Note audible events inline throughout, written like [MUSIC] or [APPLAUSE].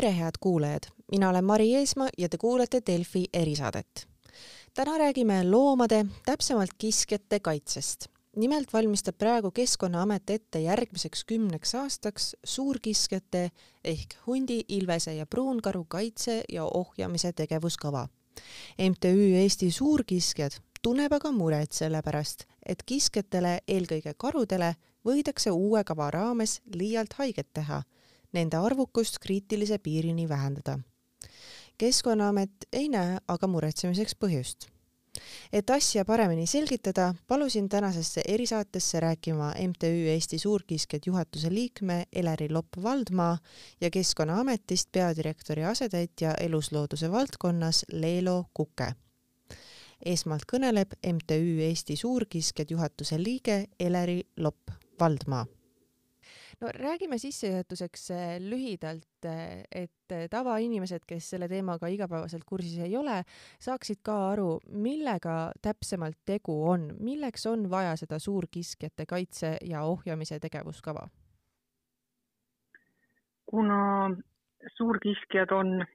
tere, head kuulajad, mina olen Mari Eesmaa ja te kuulate Delfi erisaadet. täna räägime loomade, täpsemalt kiskjate kaitsest. nimelt valmistab praegu Keskkonnaamet ette järgmiseks kümneks aastaks suurkiskjate ehk hundi, ilvese ja pruunkaru kaitse ja ohjamise tegevuskava. MTÜ Eesti Suurkiskjad tunneb aga muret selle pärast, et kiskjatele, eelkõige karudele, võidakse uue kava raames liialt haiget teha nende arvukust kriitilise piirini vähendada. keskkonnaamet ei näe aga muretsemiseks põhjust. et asja paremini selgitada, palusin tänasesse erisaatesse rääkima MTÜ Eesti Suurkiskjad juhatuse liikme Eleri Lopp-Valdmaa ja Keskkonnaametist peadirektori asetäitja eluslooduse valdkonnas Leelo Kuke esmalt kõneleb MTÜ Eesti Suurkiskjad juhatuse liige Eleri Lopp-Valdmaa no räägime sissejuhatuseks äh, lühidalt, äh, et äh, tavainimesed, kes selle teemaga igapäevaselt kursis ei ole, saaksid ka aru, millega täpsemalt tegu on, milleks on vaja seda suurkiskjate kaitse ja ohjamise tegevuskava? kuna suurkiskjad on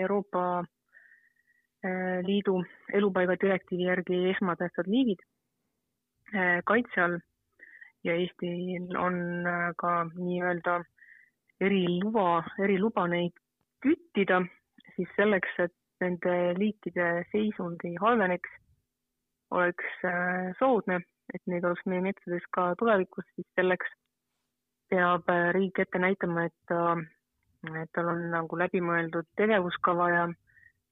Euroopa Liidu elupaiga direktiivi järgi esmatähtsad liigid kaitse all ja Eestil on äh, ka nii-öelda eriluba, eriluba neid küttida, siis selleks, et nende liikide seisund ei halveneks, oleks äh, soodne, et neid oleks meie metsades ka tulevikus, siis selleks peab äh, riik ette näitama, et ta, et tal on nagu läbimõeldud tegevuskava ja,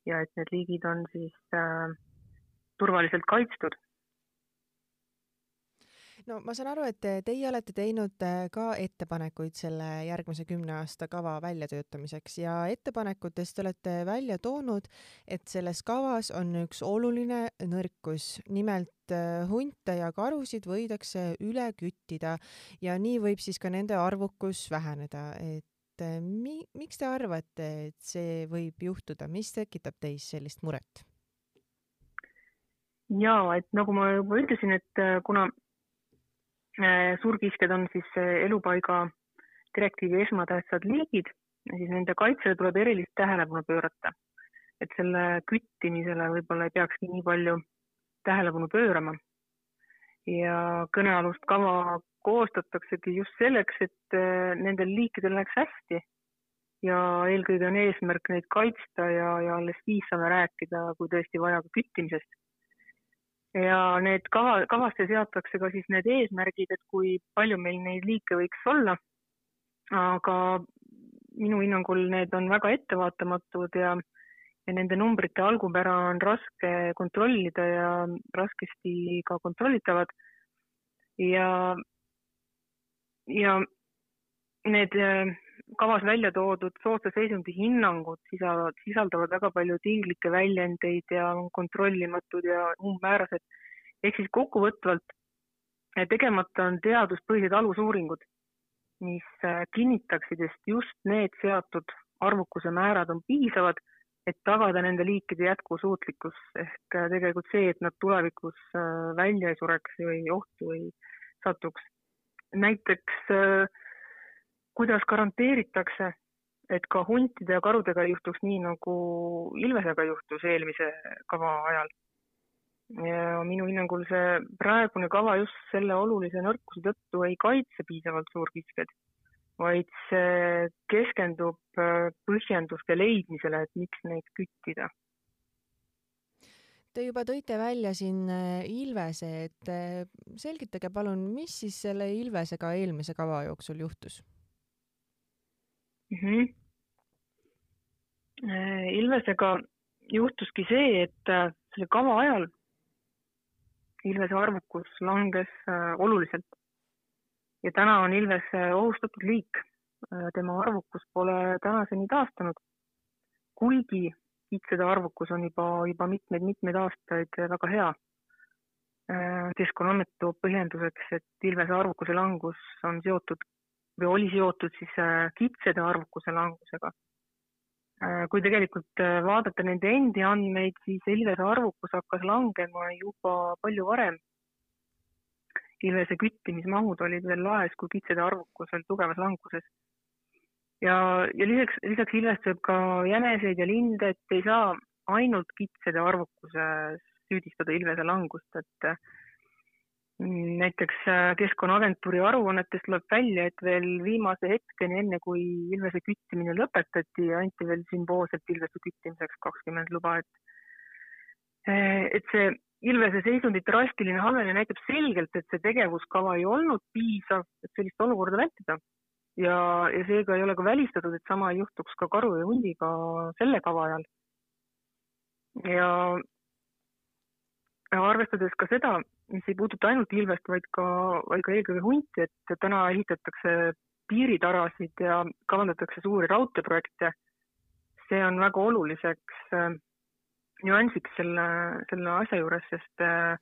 ja et need liigid on siis äh, turvaliselt kaitstud no ma saan aru, et teie olete teinud äh, ka ettepanekuid selle järgmise kümne aasta kava väljatöötamiseks ja ettepanekutest te olete välja toonud, et selles kavas on üks oluline nõrkus, nimelt äh, hunte ja karusid võidakse üle küttida ja nii võib siis ka nende arvukus väheneda, et mi-, miks te arvate, et see võib juhtuda, mis tekitab teis sellist muret? jaa, et nagu ma juba ütlesin, et kuna Äh, suurkiskjad on siis äh, elupaiga direktiivi esmatähtsad liigid, siis nende kaitsele tuleb erilist tähelepanu pöörata. et selle küttimisele võib-olla ei peakski nii palju tähelepanu pöörama. ja kõnealust kava koostataksegi just selleks, et äh, nendel liikidel läheks hästi. ja eelkõige on eesmärk neid kaitsta ja, ja alles siis saame rääkida, kui tõesti vaja, ka küttimisest ja need kava, kavasse seatakse ka siis need eesmärgid, et kui palju meil neid liike võiks olla. aga minu hinnangul need on väga ettevaatamatud ja, ja nende numbrite algupära on raske kontrollida ja raskesti ka kontrollitavad. ja, ja need kavas välja toodud soodsa seisundi hinnangud sisaldavad, sisaldavad väga palju tinglikke väljendeid ja on kontrollimatud ja umbmäärased. ehk siis kokkuvõtvalt tegemata on teaduspõhised alusuuringud, mis äh, kinnitaksid, et just need seatud arvukuse määrad on piisavad, et tagada nende liikide jätkusuutlikkus ehk äh, tegelikult see, et nad tulevikus välja ei sureks või ohtu ei satuks. näiteks äh, kuidas garanteeritakse, et ka huntide ja karudega ei juhtuks nii, nagu ilvesega juhtus eelmise kava ajal. ja minu hinnangul see praegune kava just selle olulise nõrkuse tõttu ei kaitse piisavalt suurkiskjaid, vaid see keskendub äh, põhjenduste leidmisele, et miks neid küttida Te juba tõite välja siin äh, Ilvese, et äh, selgitage palun, mis siis selle Ilvesega eelmise kava jooksul juhtus? Mm. -hmm. Ilvesega juhtuski see, et äh, selle kava ajal Ilvese arvukus langes äh, oluliselt ja täna on Ilves ohustatud liik. tema arvukus pole tänaseni taastunud, kuigi kitsede arvukus on juba, juba mitmeid-mitmeid aastaid väga hea. keskkonnaamet toob põhjenduseks, et Ilvese arvukuse langus on seotud või oli seotud siis äh, kitsede arvukuse langusega. Äh, kui tegelikult äh, vaadata nende endi andmeid, siis ilvese arvukus hakkas langema juba palju varem. ilvese küttimismahud olid veel laes, kui kitsede arvukus oli tugevas languses. ja, ja lisaks, lisaks ilvestab ka jäneseid ja linde, et ei saa ainult kitsede arvukuses süüdistada ilvese langust, et näiteks äh, Keskkonnaagentuuri aruannetest tuleb välja, et veel viimase hetkeni, enne kui ilvese küttimine lõpetati, anti veel sümboolselt ilvese küttimiseks kakskümmend luba, et äh, et see ilvese seisundi drastiline halvenemine näitab selgelt, et see tegevuskava ei olnud piisav, et sellist olukorda vältida. ja, ja seega ei ole ka välistatud, et sama juhtuks ka karu ja hundiga selle kava ajal. ja arvestades ka seda, mis ei puuduta ainult ilvest, vaid ka, vaid ka eelkõige hunti, et täna ehitatakse piiritarasid ja kavandatakse suuri raudteeprojekte. see on väga oluliseks äh, nüansiks selle, selle asja juures, sest äh,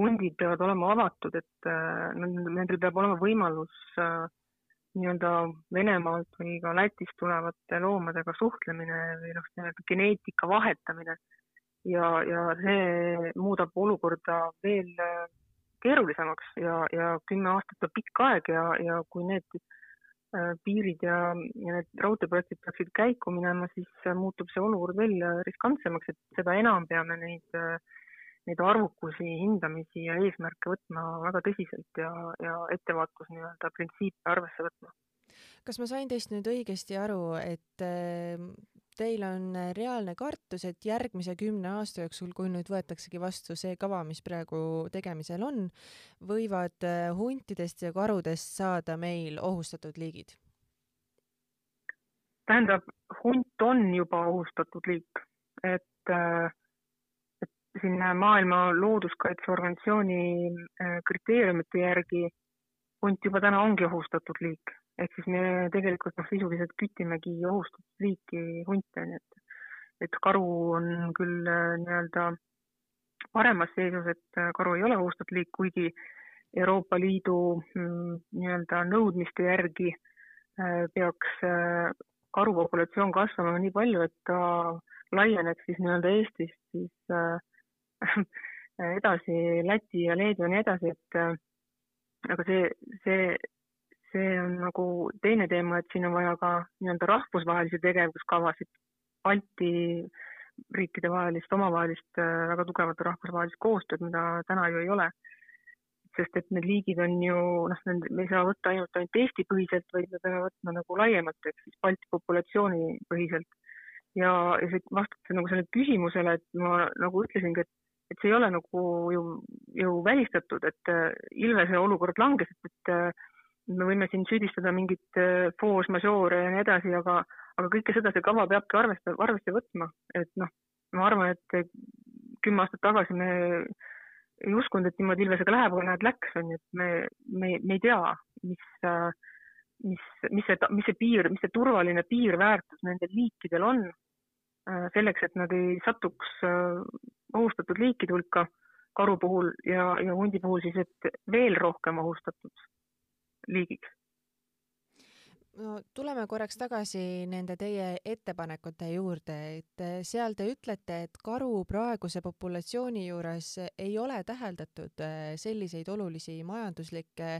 hundid peavad olema avatud, et äh, nendel peab olema võimalus nii-öelda Venemaalt või ka Lätist tulevate loomadega suhtlemine või noh, geneetika vahetamine ja, ja see muudab olukorda veel äh, keerulisemaks ja, ja kümme aastat on pikk aeg ja, ja kui need äh, piirid ja, ja need raudteeprojektid peaksid käiku minema, siis äh, muutub see olukord veel riskantsemaks, et seda enam peame neid, neid arvukusi, hindamisi ja eesmärke võtma väga tõsiselt ja, ja ettevaatlus nii-öelda printsiipe arvesse võtma. Kas ma sain teist nüüd õigesti aru, et teil on äh, reaalne kartus, et järgmise kümne aasta jooksul, kui nüüd võetaksegi vastu see kava, mis praegu tegemisel on, võivad äh, huntidest ja karudest saada meil ohustatud liigid? tähendab, hunt on juba ohustatud liik, et, äh, et siin Maailma Looduskaitseorganisatsiooni kriteeriumite järgi hunt juba täna ongi ohustatud liik ehk siis me tegelikult noh, sisuliselt kütimegi ohustatud liiki hunte, nii et, et karu on küll äh, nii-öelda paremas seisus, et äh, karu ei ole ohustatud liik, kuigi Euroopa Liidu mm, nii-öelda nõudmiste järgi äh, peaks karu populatsioon kasvama nii palju, et ta laieneks siis nii-öelda Eestist siis [LAUGHS] edasi Läti ja Leedu ja nii edasi, et aga see, see see on nagu teine teema, et siin on vaja ka nii-öelda rahvusvahelisi tegevuskavasid, Balti riikide vahelist, omavahelist äh, väga tugevat rahvusvahelist koostööd, mida täna ju ei ole. sest et need liigid on ju noh, me ei saa võtta ainult ainult Eesti põhiselt, vaid me peame võtma nagu laiemalt, ehk siis Balti populatsiooni põhiselt. ja, ja see vastab nagu sellele küsimusele, et ma nagu ütlesingi, et et see ei ole nagu ju, ju välistatud, et äh, Ilvese olukord langes, et, et äh, me võime siin süüdistada mingit äh, force majeure'e ja nii edasi, aga, aga kõike seda see kava peabki arvesta, arvesse võtma, et noh, ma arvan, et kümme aastat tagasi me ei uskunud, et niimoodi Ilvesega läheb, aga näed, läks, on ju, et me, me, me ei tea, mis, mis, mis see, mis see piir, mis see turvaline piirväärtus nendel liikidel on, äh, selleks, et nad ei satuks äh, ohustatud liikide hulka karu puhul ja, ja hundi puhul siis, et veel rohkem ohustatud liigiks no tuleme korraks tagasi nende teie ettepanekute juurde, et eh, seal te ütlete, et karu praeguse populatsiooni juures ei ole täheldatud eh, selliseid olulisi majanduslikke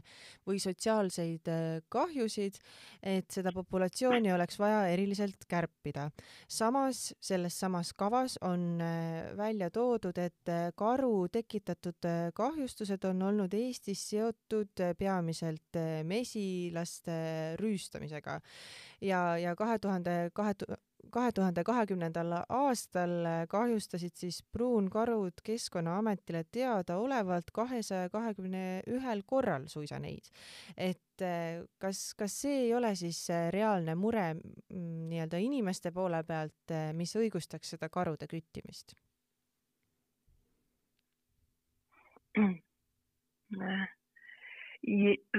või sotsiaalseid eh, kahjusid, et seda populatsiooni oleks vaja eriliselt kärpida. samas selles samas kavas on välja toodud, et karu tekitatud kahjustused on olnud Eestis seotud peamiselt mesilaste rüüstamisega kasvatamisega ja, ja kahe tuhande kahe kahe tuhande kahekümnendal aastal kahjustasid siis pruunkarud Keskkonnaametile teadaolevalt kahesaja kahekümne ühel korral suisa neid. et eh, kas, kas see ei ole siis reaalne mure mm, nii-öelda inimeste poole pealt, eh, mis õigustaks seda karude küttimist?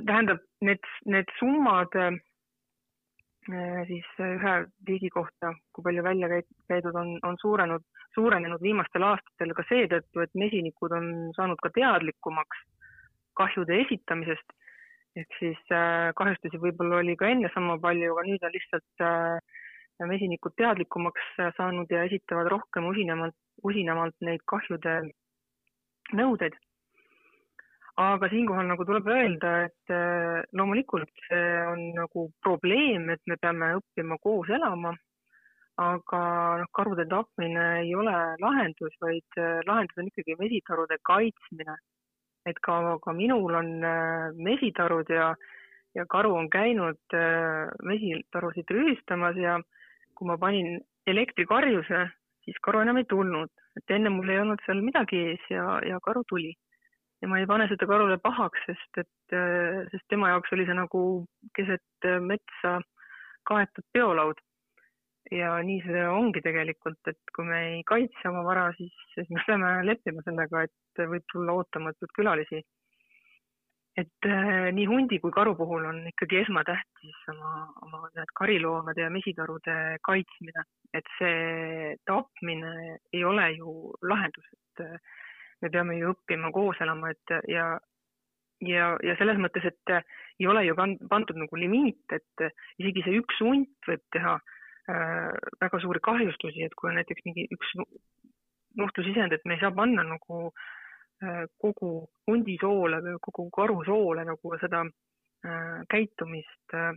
tähendab, need, need summad Äh, siis äh, ühe liigi kohta, kui palju välja käidud on, on suurenud, suurenenud viimastel aastatel ka seetõttu, et mesinikud on saanud ka teadlikumaks kahjude esitamisest. ehk siis äh, kahjustusi võib-olla oli ka enne sama palju, aga nüüd on lihtsalt mesinikud teadlikumaks saanud ja esitavad rohkem usinamalt, usinamalt neid kahjude nõudeid. Aga siinkohal nagu tuleb öelda, et äh, loomulikult see on nagu probleem, et me peame õppima koos elama. aga noh, karude tapmine ei ole lahendus, vaid äh, lahendus on ikkagi mesitarude kaitsmine. et ka, ka minul on äh, mesitarud ja, ja karu on käinud mesitarusid rüüstamas ja kui ma panin elektrikarjuse, siis karu enam ei tulnud, et enne mul ei olnud seal midagi ees ja, ja karu tuli ja ma ei pane seda karule pahaks, sest et, äh, sest tema jaoks oli see nagu keset äh, metsa kaetud peolaud. ja nii see ongi tegelikult, et kui me ei kaitse oma vara, siis, siis me peame leppima sellega, et võib tulla ootamatuid külalisi. et äh, nii hundi kui karu puhul on ikkagi esmatähtis oma, oma need kariloomade ja mesitarude kaitsmine, et see tapmine ei ole ju lahendus, et me peame ju õppima koos elama, et ja, ja, ja selles mõttes, et ei ole ju pandud nagu limiit, et isegi see üks hunt võib teha äh, väga suuri kahjustusi, et kui on näiteks mingi üks nuhtlusisend, et me ei saa panna nagu äh, kogu hundi soole või kogu karu soole nagu seda äh, käitumist äh,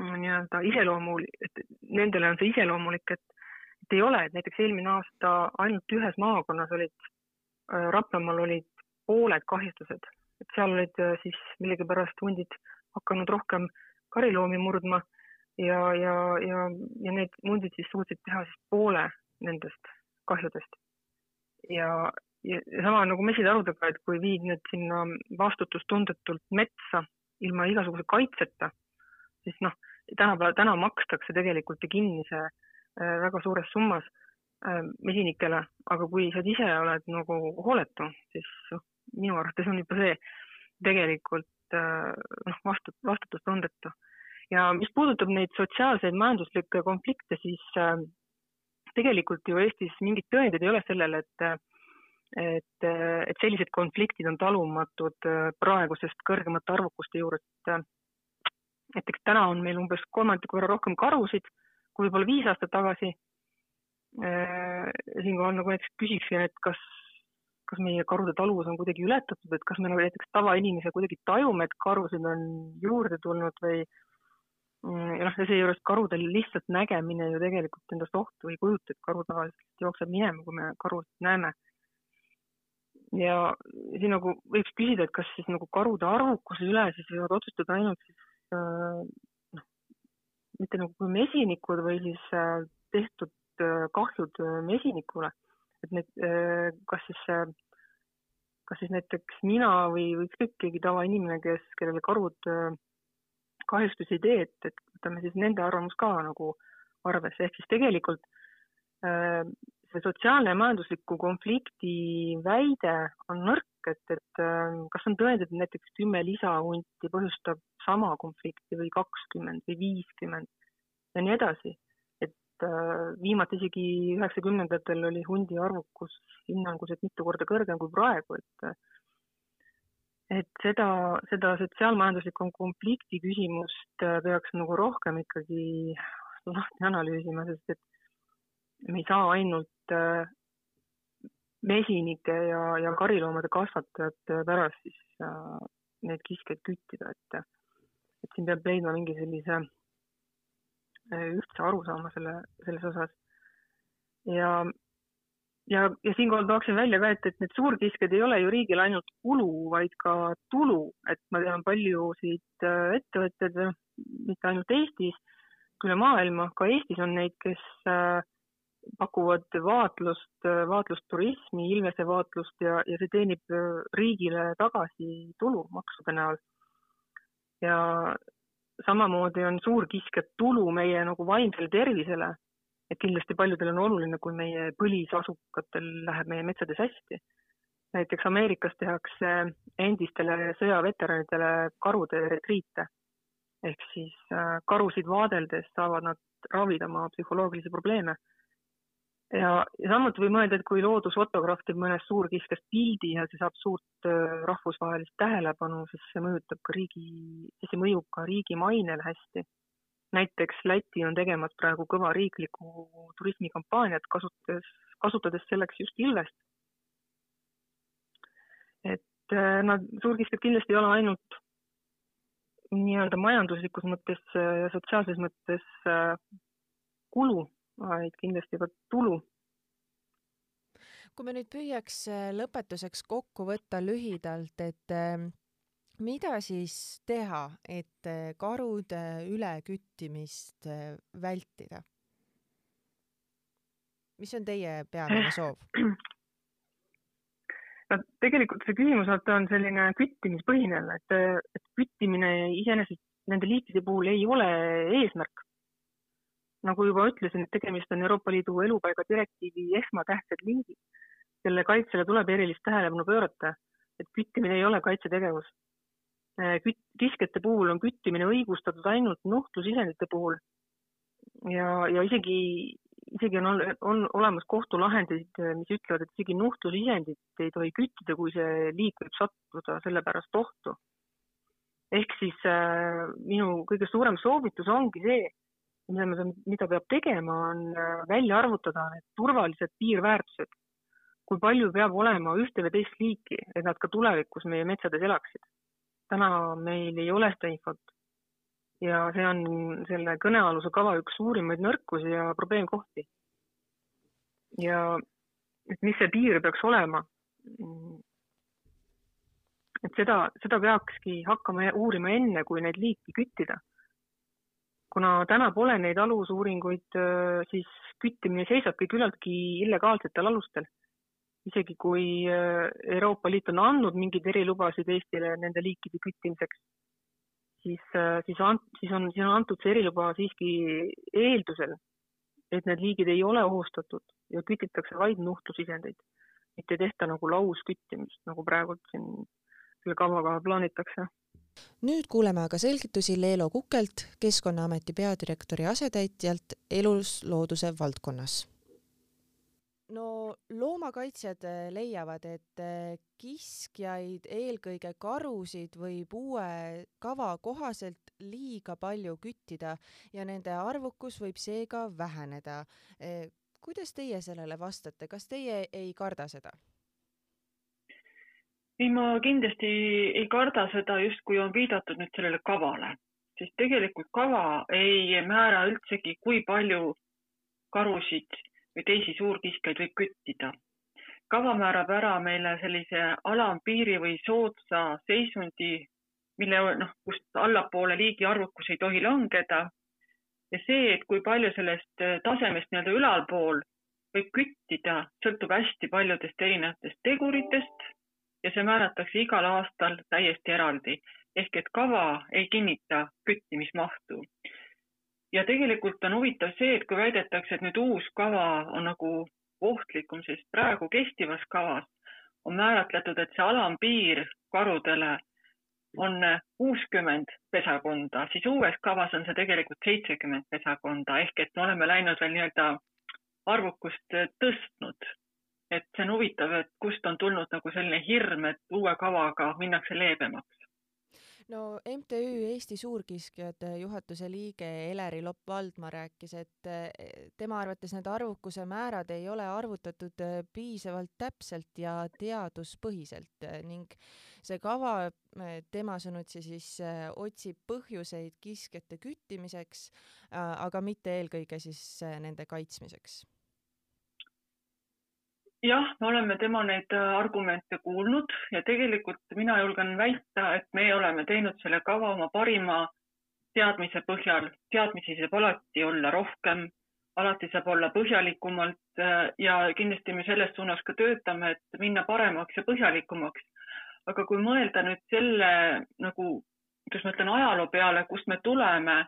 nii-öelda iseloomul, et nendele on see iseloomulik, et, et ei ole, et näiteks eelmine aasta ainult ühes maakonnas olid Raplamaal olid pooled kahjustused, et seal olid äh, siis millegipärast hundid hakanud rohkem kariloomi murdma ja, ja, ja, ja need hundid siis suutsid teha siis poole nendest kahjudest. ja, ja sama nagu mesitarudega, et kui viid need sinna vastutustundetult metsa ilma igasuguse kaitseta, siis noh, tänapäeval, täna makstakse tegelikult ju kinni see äh, väga suures summas Äh, mesinikele, aga kui sa ise oled nagu hooletu, siis noh, minu arvates on juba see tegelikult äh, noh, vastu, vastutustundetu. ja mis puudutab neid sotsiaalseid majanduslikke konflikte, siis äh, tegelikult ju Eestis mingeid tõendeid ei ole sellele, et et, et sellised konfliktid on talumatud praegusest kõrgemate arvukuste juures. näiteks täna on meil umbes kolmandiku võrra rohkem karusid kui võib-olla viis aastat tagasi Äh, siinkohal nagu näiteks küsiksin, et kas, kas meie karude taluvus on kuidagi ületatud, et kas me nagu näiteks tavainimesena kuidagi tajume, et karusid on juurde tulnud või mm, ja noh, ja seejuures karude lihtsalt nägemine ju tegelikult endast ohtu ei kujuta, et karu tavaliselt jookseb minema, kui me karusid näeme. ja siin nagu võiks küsida, et kas siis nagu karude arvukuse üle siis võivad otsustada ainult siis äh, noh, mitte nagu mesinikud või siis äh, tehtud Äh, kahjud äh, mesinikule, et need, äh, kas siis, kas siis näiteks mina või, või ükskõik keegi tavainimene, kes, kellele karud kahjustusi ei tee, et, et võtame siis nende arvamus ka nagu arvesse, ehk siis tegelikult see sotsiaalne ja majandusliku konflikti väide on nõrk, et, et kas on tõendeid, et näiteks kümme lisahunti põhjustab sama konflikti või kakskümmend või viiskümmend ja nii edasi et äh, viimati isegi üheksakümnendatel oli hundi arvukus hinnanguliselt mitu korda kõrgem kui praegu, et et seda, seda sotsiaalmajanduslikku konflikti küsimust äh, peaks nagu rohkem ikkagi lahti analüüsima, sest et me ei saa ainult äh, mesinike ja, ja kariloomade kasvatajate pärast siis neid kiskjaid küttida, et et siin peab leidma mingi sellise ühtse arusaama selle, selles osas. ja, ja, ja siinkohal tooksin välja ka, et, et need suurkiskjad ei ole ju riigile ainult kulu, vaid ka tulu, et ma tean paljusid äh, ettevõtteid, mitte ainult Eestis, üle maailma, ka Eestis on neid, kes äh, pakuvad vaatlust, äh, vaatlusturismi, ilvesevaatlust ja, ja see teenib riigile tagasi tulu maksude näol. ja samamoodi on suurkiskjad tulu meie nagu vaimsele tervisele. et kindlasti paljudel on oluline, kui meie põlisasukatel läheb meie metsades hästi. näiteks Ameerikas tehakse endistele sõjaveteranidele karude retriite ehk siis äh, karusid vaadeldes saavad nad ravida oma psühholoogilisi probleeme ja, ja samuti võib mõelda, et kui loodusfotograaf teeb mõnest suurkiskjast pildi ja see saab suurt rahvusvahelist tähelepanu, siis see mõjutab ka riigi, see mõjub ka riigi mainele hästi. näiteks Läti on tegemas praegu kõva riiklikku turismikampaaniat, kasutades, kasutades selleks just ilvest. et nad, suurkiskjad kindlasti ei ole ainult nii-öelda majanduslikus mõttes ja sotsiaalses mõttes kulu, vaid kindlasti ka tulu. kui me nüüd püüaks lõpetuseks kokku võtta lühidalt, et mida siis teha, et karude üleküttimist vältida? mis on teie peamine soov? [CLEARS THROAT] no tegelikult see küsimus on selline küttimispõhine, et, et küttimine iseenesest nende liikide puhul ei ole eesmärk. Nagu juba ütlesin, et tegemist on Euroopa Liidu elupaiga direktiivi esmatähtsad liigid, kelle kaitsele tuleb erilist tähelepanu pöörata, et küttimine ei ole kaitsetegevus. küt-, kiskjate puhul on küttimine õigustatud ainult nuhtlusisendite puhul ja, ja isegi isegi on, on olemas kohtulahendid, mis ütlevad, et isegi nuhtlusisendit ei tohi küttida, kui see liik võib sattuda selle pärast ohtu. ehk siis äh, minu kõige suurem soovitus ongi see, mida me, mida peab tegema, on äh, välja arvutada need turvalised piirväärtused. kui palju peab olema ühte või teist liiki, et nad ka tulevikus meie metsades elaksid. täna meil ei ole seda infot ja see on selle kõnealuse kava üks suurimaid nõrkusi ja probleemkohti. ja et mis see piir peaks olema? et seda, seda peakski hakkama uurima enne, kui neid liiki küttida. Kuna täna pole neid alusuuringuid, siis küttimine seisabki küllaltki illegaalsetel alustel. isegi kui Euroopa Liit on andnud mingeid erilubasid Eestile nende liikide küttimiseks siis, siis siis on, siis on antud see eriluba siiski eeldusel, et need liigid ei ole ohustatud ja kütitakse vaid nuhtlusisendeid, mitte tehta nagu lausküttimist, nagu praegult siin selle kavaga plaanitakse. Nüüd kuuleme aga selgitusi Leelo Kukelt, Keskkonnaameti peadirektori asetäitjalt eluslooduse valdkonnas no loomakaitsjad äh, leiavad, et äh, kiskjaid, eelkõige karusid, võib uue kava kohaselt liiga palju küttida ja nende arvukus võib seega väheneda. Äh, kuidas teie sellele vastate, kas teie ei karda seda? Ei, ma kindlasti ei karda seda, justkui on viidatud nüüd sellele kavale, sest tegelikult kava ei määra üldsegi, kui palju karusid või teisi suurkiskjaid võib küttida. kava määrab ära meile sellise alampiiri või soodsa seisundi, mille noh, kust allapoole liigi arvukus ei tohi langeda. ja see, et kui palju sellest tasemest nii-öelda ülalpool võib küttida, sõltub hästi paljudest erinevatest teguritest ja see määratakse igal aastal täiesti eraldi. Ehk et kava ei kinnita küttimismahtu. Ja tegelikult on huvitav see, et kui väidetakse, et nüüd uus kava on nagu ohtlikum, sest praegu kestivas kavas on määratletud, et see alampiir karudele on kuuskümmend pesakonda, siis uues kavas on see tegelikult seitsekümmend pesakonda. Ehk et me oleme läinud veel nii-öelda arvukust tõstnud. Et see on huvitav, et kust on tulnud nagu selline hirm, et uue kavaga minnakse leebemaks? No MTÜ Eesti Suurkiskjad juhatuse liige Eleri Lopp-Valdma rääkis, et eh, tema arvates need arvukuse määrad ei ole arvutatud eh, piisavalt täpselt ja teaduspõhiselt eh, ning see kava tema sõnutsi siis otsib põhjuseid kiskjate küttimiseks, aga mitte eelkõige siis nende kaitsmiseks jah, me oleme tema neid äh, argumente kuulnud ja tegelikult mina julgen väita, et me oleme teinud selle kava oma parima teadmise põhjal. teadmisi saab alati olla rohkem, alati saab olla põhjalikumalt äh, ja kindlasti me selles suunas ka töötame, et minna paremaks ja põhjalikumaks. aga kui mõelda nüüd selle nagu, kuidas ma ütlen, ajaloo peale, kust me tuleme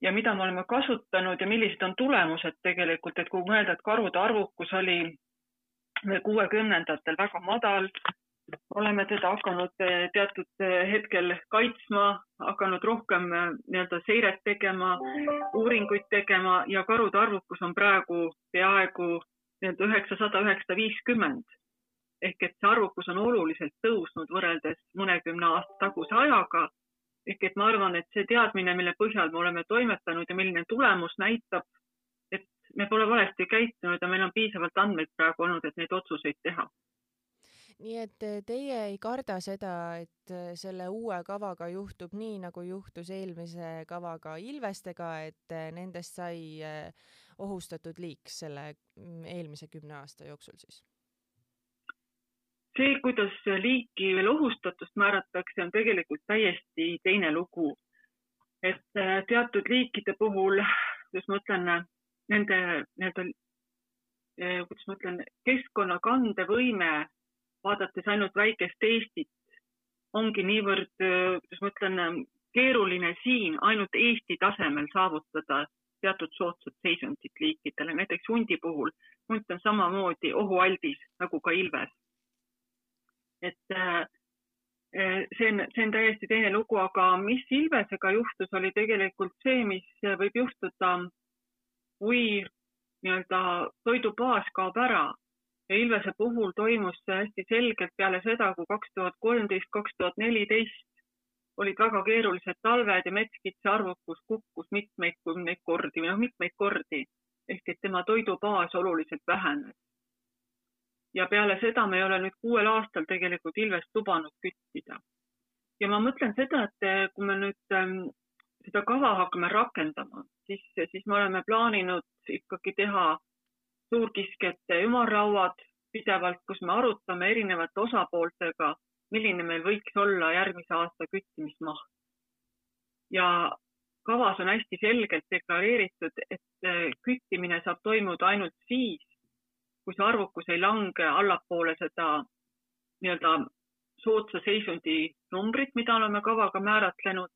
ja mida me oleme kasutanud ja millised on tulemused tegelikult, et kui mõelda, et karude arvukus oli kuuekümnendatel väga madal. oleme teda hakanud eh, teatud eh, hetkel kaitsma, hakanud rohkem eh, nii-öelda seiret tegema, uuringuid tegema ja karude arvukus on praegu peaaegu nii-öelda üheksasada, üheksasada viiskümmend. ehk et see arvukus on oluliselt tõusnud võrreldes mõnekümne aasta taguse ajaga. ehk et ma arvan, et see teadmine, mille põhjal me oleme toimetanud ja milline tulemus näitab, me pole valesti käitunud ja meil on piisavalt andmeid praegu olnud, et neid otsuseid teha nii et eh, teie ei karda seda, et eh, selle uue kavaga juhtub nii, nagu juhtus eelmise kavaga ilvestega, et eh, nendest sai ohustatud liik selle mm, eelmise kümne aasta jooksul siis? see, kuidas liiki veel ohustatust määratakse, on tegelikult täiesti teine lugu. et teatud liikide puhul, kuidas ma ütlen, nende nii-öelda, kuidas ma ütlen, keskkonna kandevõime vaadates ainult väikest Eestit, ongi niivõrd, kuidas ma ütlen, keeruline siin ainult Eesti tasemel saavutada teatud soodsat seisundit liikidele, näiteks hundi puhul. hunt on samamoodi ohualdis nagu ka ilves. et äh, see on, see on täiesti teine lugu, aga mis ilvesega juhtus, oli tegelikult see, mis võib juhtuda, kui nii-öelda toidubaas kaob ära ja Ilvese puhul toimus see hästi selgelt peale seda, kui kaks tuhat kolmteist, kaks tuhat neliteist olid väga keerulised talved ja metskitse arvukus kukkus mitmeid kümneid kordi või noh, mitmeid kordi ehk et tema toidubaas oluliselt vähenes. ja peale seda me ei ole nüüd kuuel aastal tegelikult Ilvest lubanud küttida. ja ma mõtlen seda, et kui me nüüd ähm, seda kava hakkame rakendama, siis, siis me oleme plaaninud ikkagi teha suurkiskjate ümarlauad pidevalt, kus me arutame erinevate osapooltega, milline meil võiks olla järgmise aasta küttimismaht. ja kavas on hästi selgelt deklareeritud, et eh, küttimine saab toimuda ainult siis, kui see arvukus ei lange allapoole seda nii-öelda soodsa seisundi numbrit, mida oleme kavaga määratlenud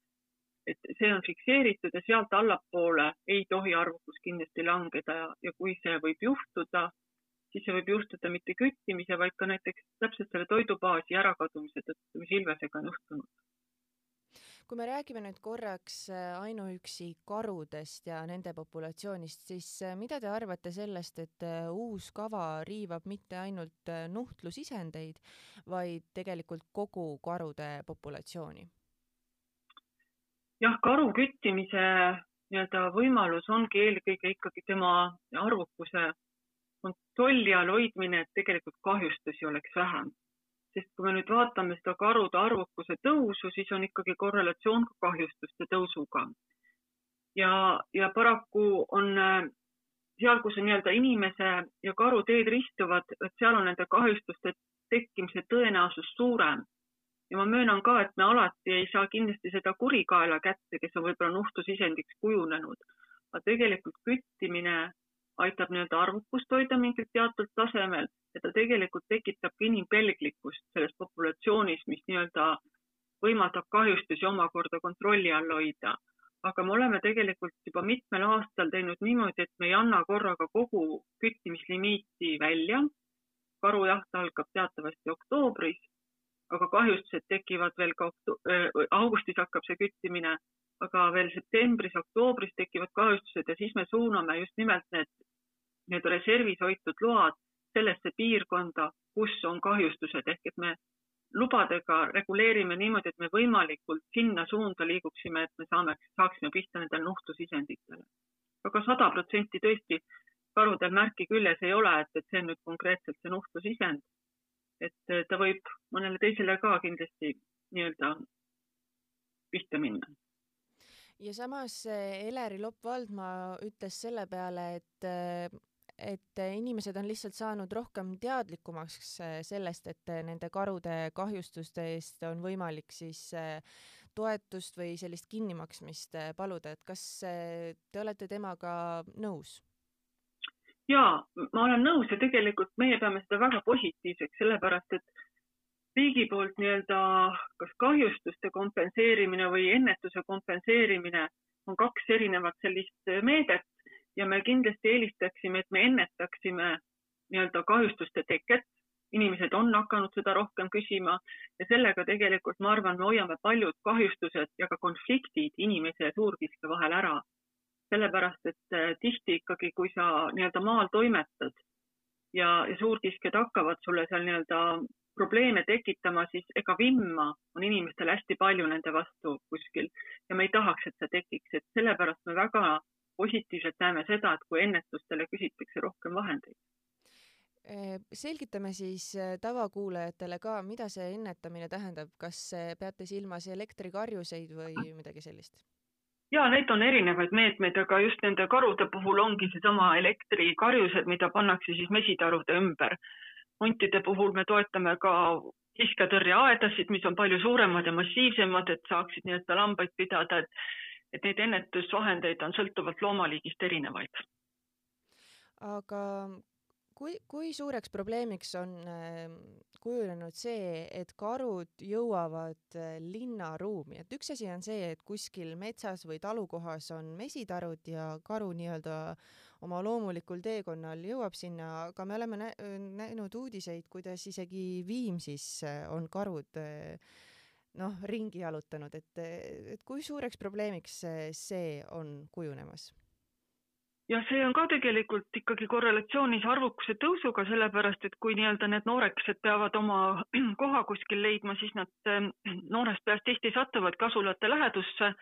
et see on fikseeritud ja sealt allapoole ei tohi arvukus kindlasti langeda ja, ja kui see võib juhtuda, siis see võib juhtuda mitte küttimise, vaid ka näiteks täpselt selle toidubaasi ärakadumise tõttu, mis ilvesega on juhtunud kui me räägime nüüd korraks äh, ainuüksi karudest ja nende populatsioonist, siis äh, mida te arvate sellest, et äh, uus kava riivab mitte ainult nuhtlusisendeid, vaid tegelikult kogu karude populatsiooni? Jah, karu küttimise nii-öelda võimalus ongi eelkõige ikkagi tema arvukuse kontrolli all hoidmine, et tegelikult kahjustusi oleks vähem. sest kui me nüüd vaatame seda karude arvukuse tõusu, siis on ikkagi korrelatsioon ka kahjustuste tõusuga. ja, ja paraku on seal, kus on nii-öelda inimese ja karu teed ristuvad, et seal on nende kahjustuste tekkimise tõenäosus suurem ja ma möönan ka, et me alati ei saa kindlasti seda kurikaela kätte, kes on võib-olla nuhtlusisendiks kujunenud. aga tegelikult küttimine aitab nii-öelda arvukust hoida mingil teatud tasemel ja ta tegelikult tekitabki inimpelglikkust selles populatsioonis, mis nii-öelda võimaldab kahjustusi omakorda kontrolli all hoida. aga me oleme tegelikult juba mitmel aastal teinud niimoodi, et me ei anna korraga kogu küttimislimiiti välja. karujaht algab teatavasti oktoobris aga kahjustused tekivad veel ka augustis hakkab see küttimine, aga veel septembris, oktoobris tekivad kahjustused ja siis me suuname just nimelt need, need reservis hoitud load sellesse piirkonda, kus on kahjustused ehk et me lubadega reguleerime niimoodi, et me võimalikult sinna suunda liiguksime, et me saame, saaksime pihta nendele nuhtlusisenditele. aga sada protsenti tõesti karudel märki küljes ei ole, et, et see on nüüd konkreetselt see nuhtlusisend et ta võib mõnele teisele ka kindlasti nii-öelda pihta minna. ja samas Eleri Lopp-Valdmaa ütles selle peale, et et inimesed on lihtsalt saanud rohkem teadlikumaks sellest, et nende karude kahjustuste eest on võimalik siis toetust või sellist kinnimaksmist paluda, et kas te olete temaga nõus? Ja ma olen nõus ja tegelikult meie peame seda väga positiivseks, sellepärast et riigi poolt nii-öelda kas kahjustuste kompenseerimine või ennetuse kompenseerimine on kaks erinevat sellist meedet ja me kindlasti eelistaksime, et me ennetaksime nii-öelda kahjustuste teket. inimesed on hakanud seda rohkem küsima ja sellega tegelikult ma arvan, me hoiame paljud kahjustused ja ka konfliktid inimese ja suurkiske vahel ära sellepärast et äh, tihti ikkagi, kui sa nii-öelda maal toimetad ja, ja suurkiskjad hakkavad sulle seal nii-öelda probleeme tekitama, siis ega vimma on inimestel hästi palju nende vastu kuskil ja me ei tahaks, et see tekiks, et sellepärast me väga positiivselt näeme seda, et kui ennetustele küsitakse rohkem vahendeid. Selgitame siis tavakuulajatele ka, mida see ennetamine tähendab, kas peate silmas elektrikarjuseid või midagi sellist? Ja neid on erinevaid meetmeid, aga just nende karude puhul ongi seesama elektrikarjused, mida pannakse siis mesitarude ümber. huntide puhul me toetame ka kiskjatõrjeaedasid, mis on palju suuremad ja massiivsemad, et saaksid nii-öelda lambaid pidada, et, et neid ennetusvahendeid on sõltuvalt loomaliigist erinevaid. aga kui, kui suureks probleemiks on ähm, kujunenud see, et karud jõuavad äh, linnaruumi, et üks asi on see, et kuskil metsas või talukohas on mesitarud ja karu nii-öelda oma loomulikul teekonnal jõuab sinna, aga me oleme nä näinud uudiseid, kuidas isegi Viimsis äh, on karud äh, noh, ringi jalutanud, et, et kui suureks probleemiks see on kujunemas ja see on ka tegelikult ikkagi korrelatsioonis arvukuse tõusuga, sellepärast et kui nii-öelda need noorekesed peavad oma [CLEARS THROAT] koha kuskil leidma, siis nad ähm, noorest peast tihti satuvad kasulate lähedusse.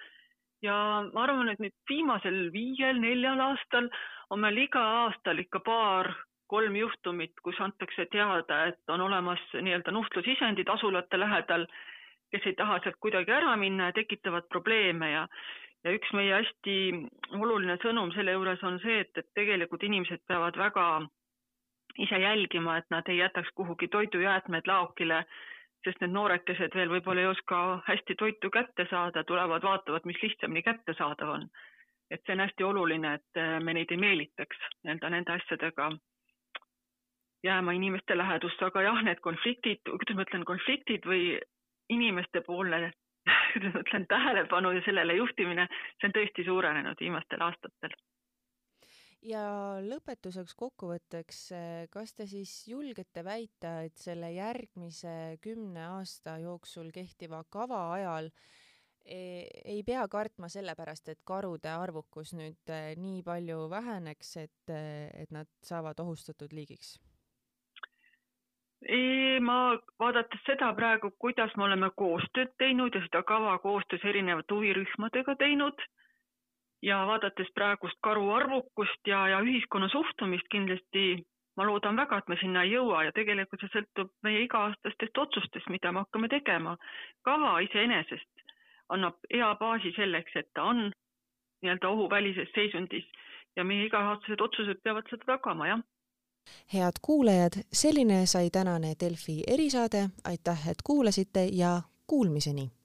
ja ma arvan, et nüüd viimasel viiel-neljal aastal on meil iga aastal ikka paar-kolm juhtumit, kus antakse teada, et on olemas nii-öelda nuhtlusisendid asulate lähedal, kes ei taha sealt kuidagi ära minna ja tekitavad probleeme ja ja üks meie hästi oluline sõnum selle juures on see, et, et tegelikult inimesed peavad väga ise jälgima, et nad ei jätaks kuhugi toidujäätmed laokile, sest need noorekesed veel võib-olla ei oska hästi toitu kätte saada, tulevad, vaatavad, mis lihtsamini kättesaadav on. et see on hästi oluline, et me neid ei meelitaks nii-öelda nende asjadega jääma inimeste lähedusse, aga jah, need konfliktid, kuidas ma ütlen, konfliktid või inimestepoolne ma [LAUGHS] ütlen, tähelepanu ja sellele juhtimine, see on tõesti suurenenud viimastel aastatel. ja lõpetuseks kokkuvõtteks, kas te siis julgete väita, et selle järgmise kümne aasta jooksul kehtiva kava ajal e, ei pea kartma sellepärast, et karude arvukus nüüd e, nii palju väheneks, et, et nad saavad ohustatud liigiks? Ma vaadates seda praegu, kuidas me oleme koostööd teinud ja seda kava koostöös erinevate huvirühmadega teinud ja vaadates praegust karu arvukust ja, ja ühiskonna suhtumist kindlasti ma loodan väga, et me sinna ei jõua ja tegelikult see sõltub meie iga-aastastest otsustest, mida me hakkame tegema. kava iseenesest annab hea baasi selleks, et ta on nii-öelda ohuvälises seisundis ja meie iga-aastased otsused peavad seda tagama, jah head kuulajad, selline sai tänane Delfi erisaade, aitäh, et kuulasite ja kuulmiseni!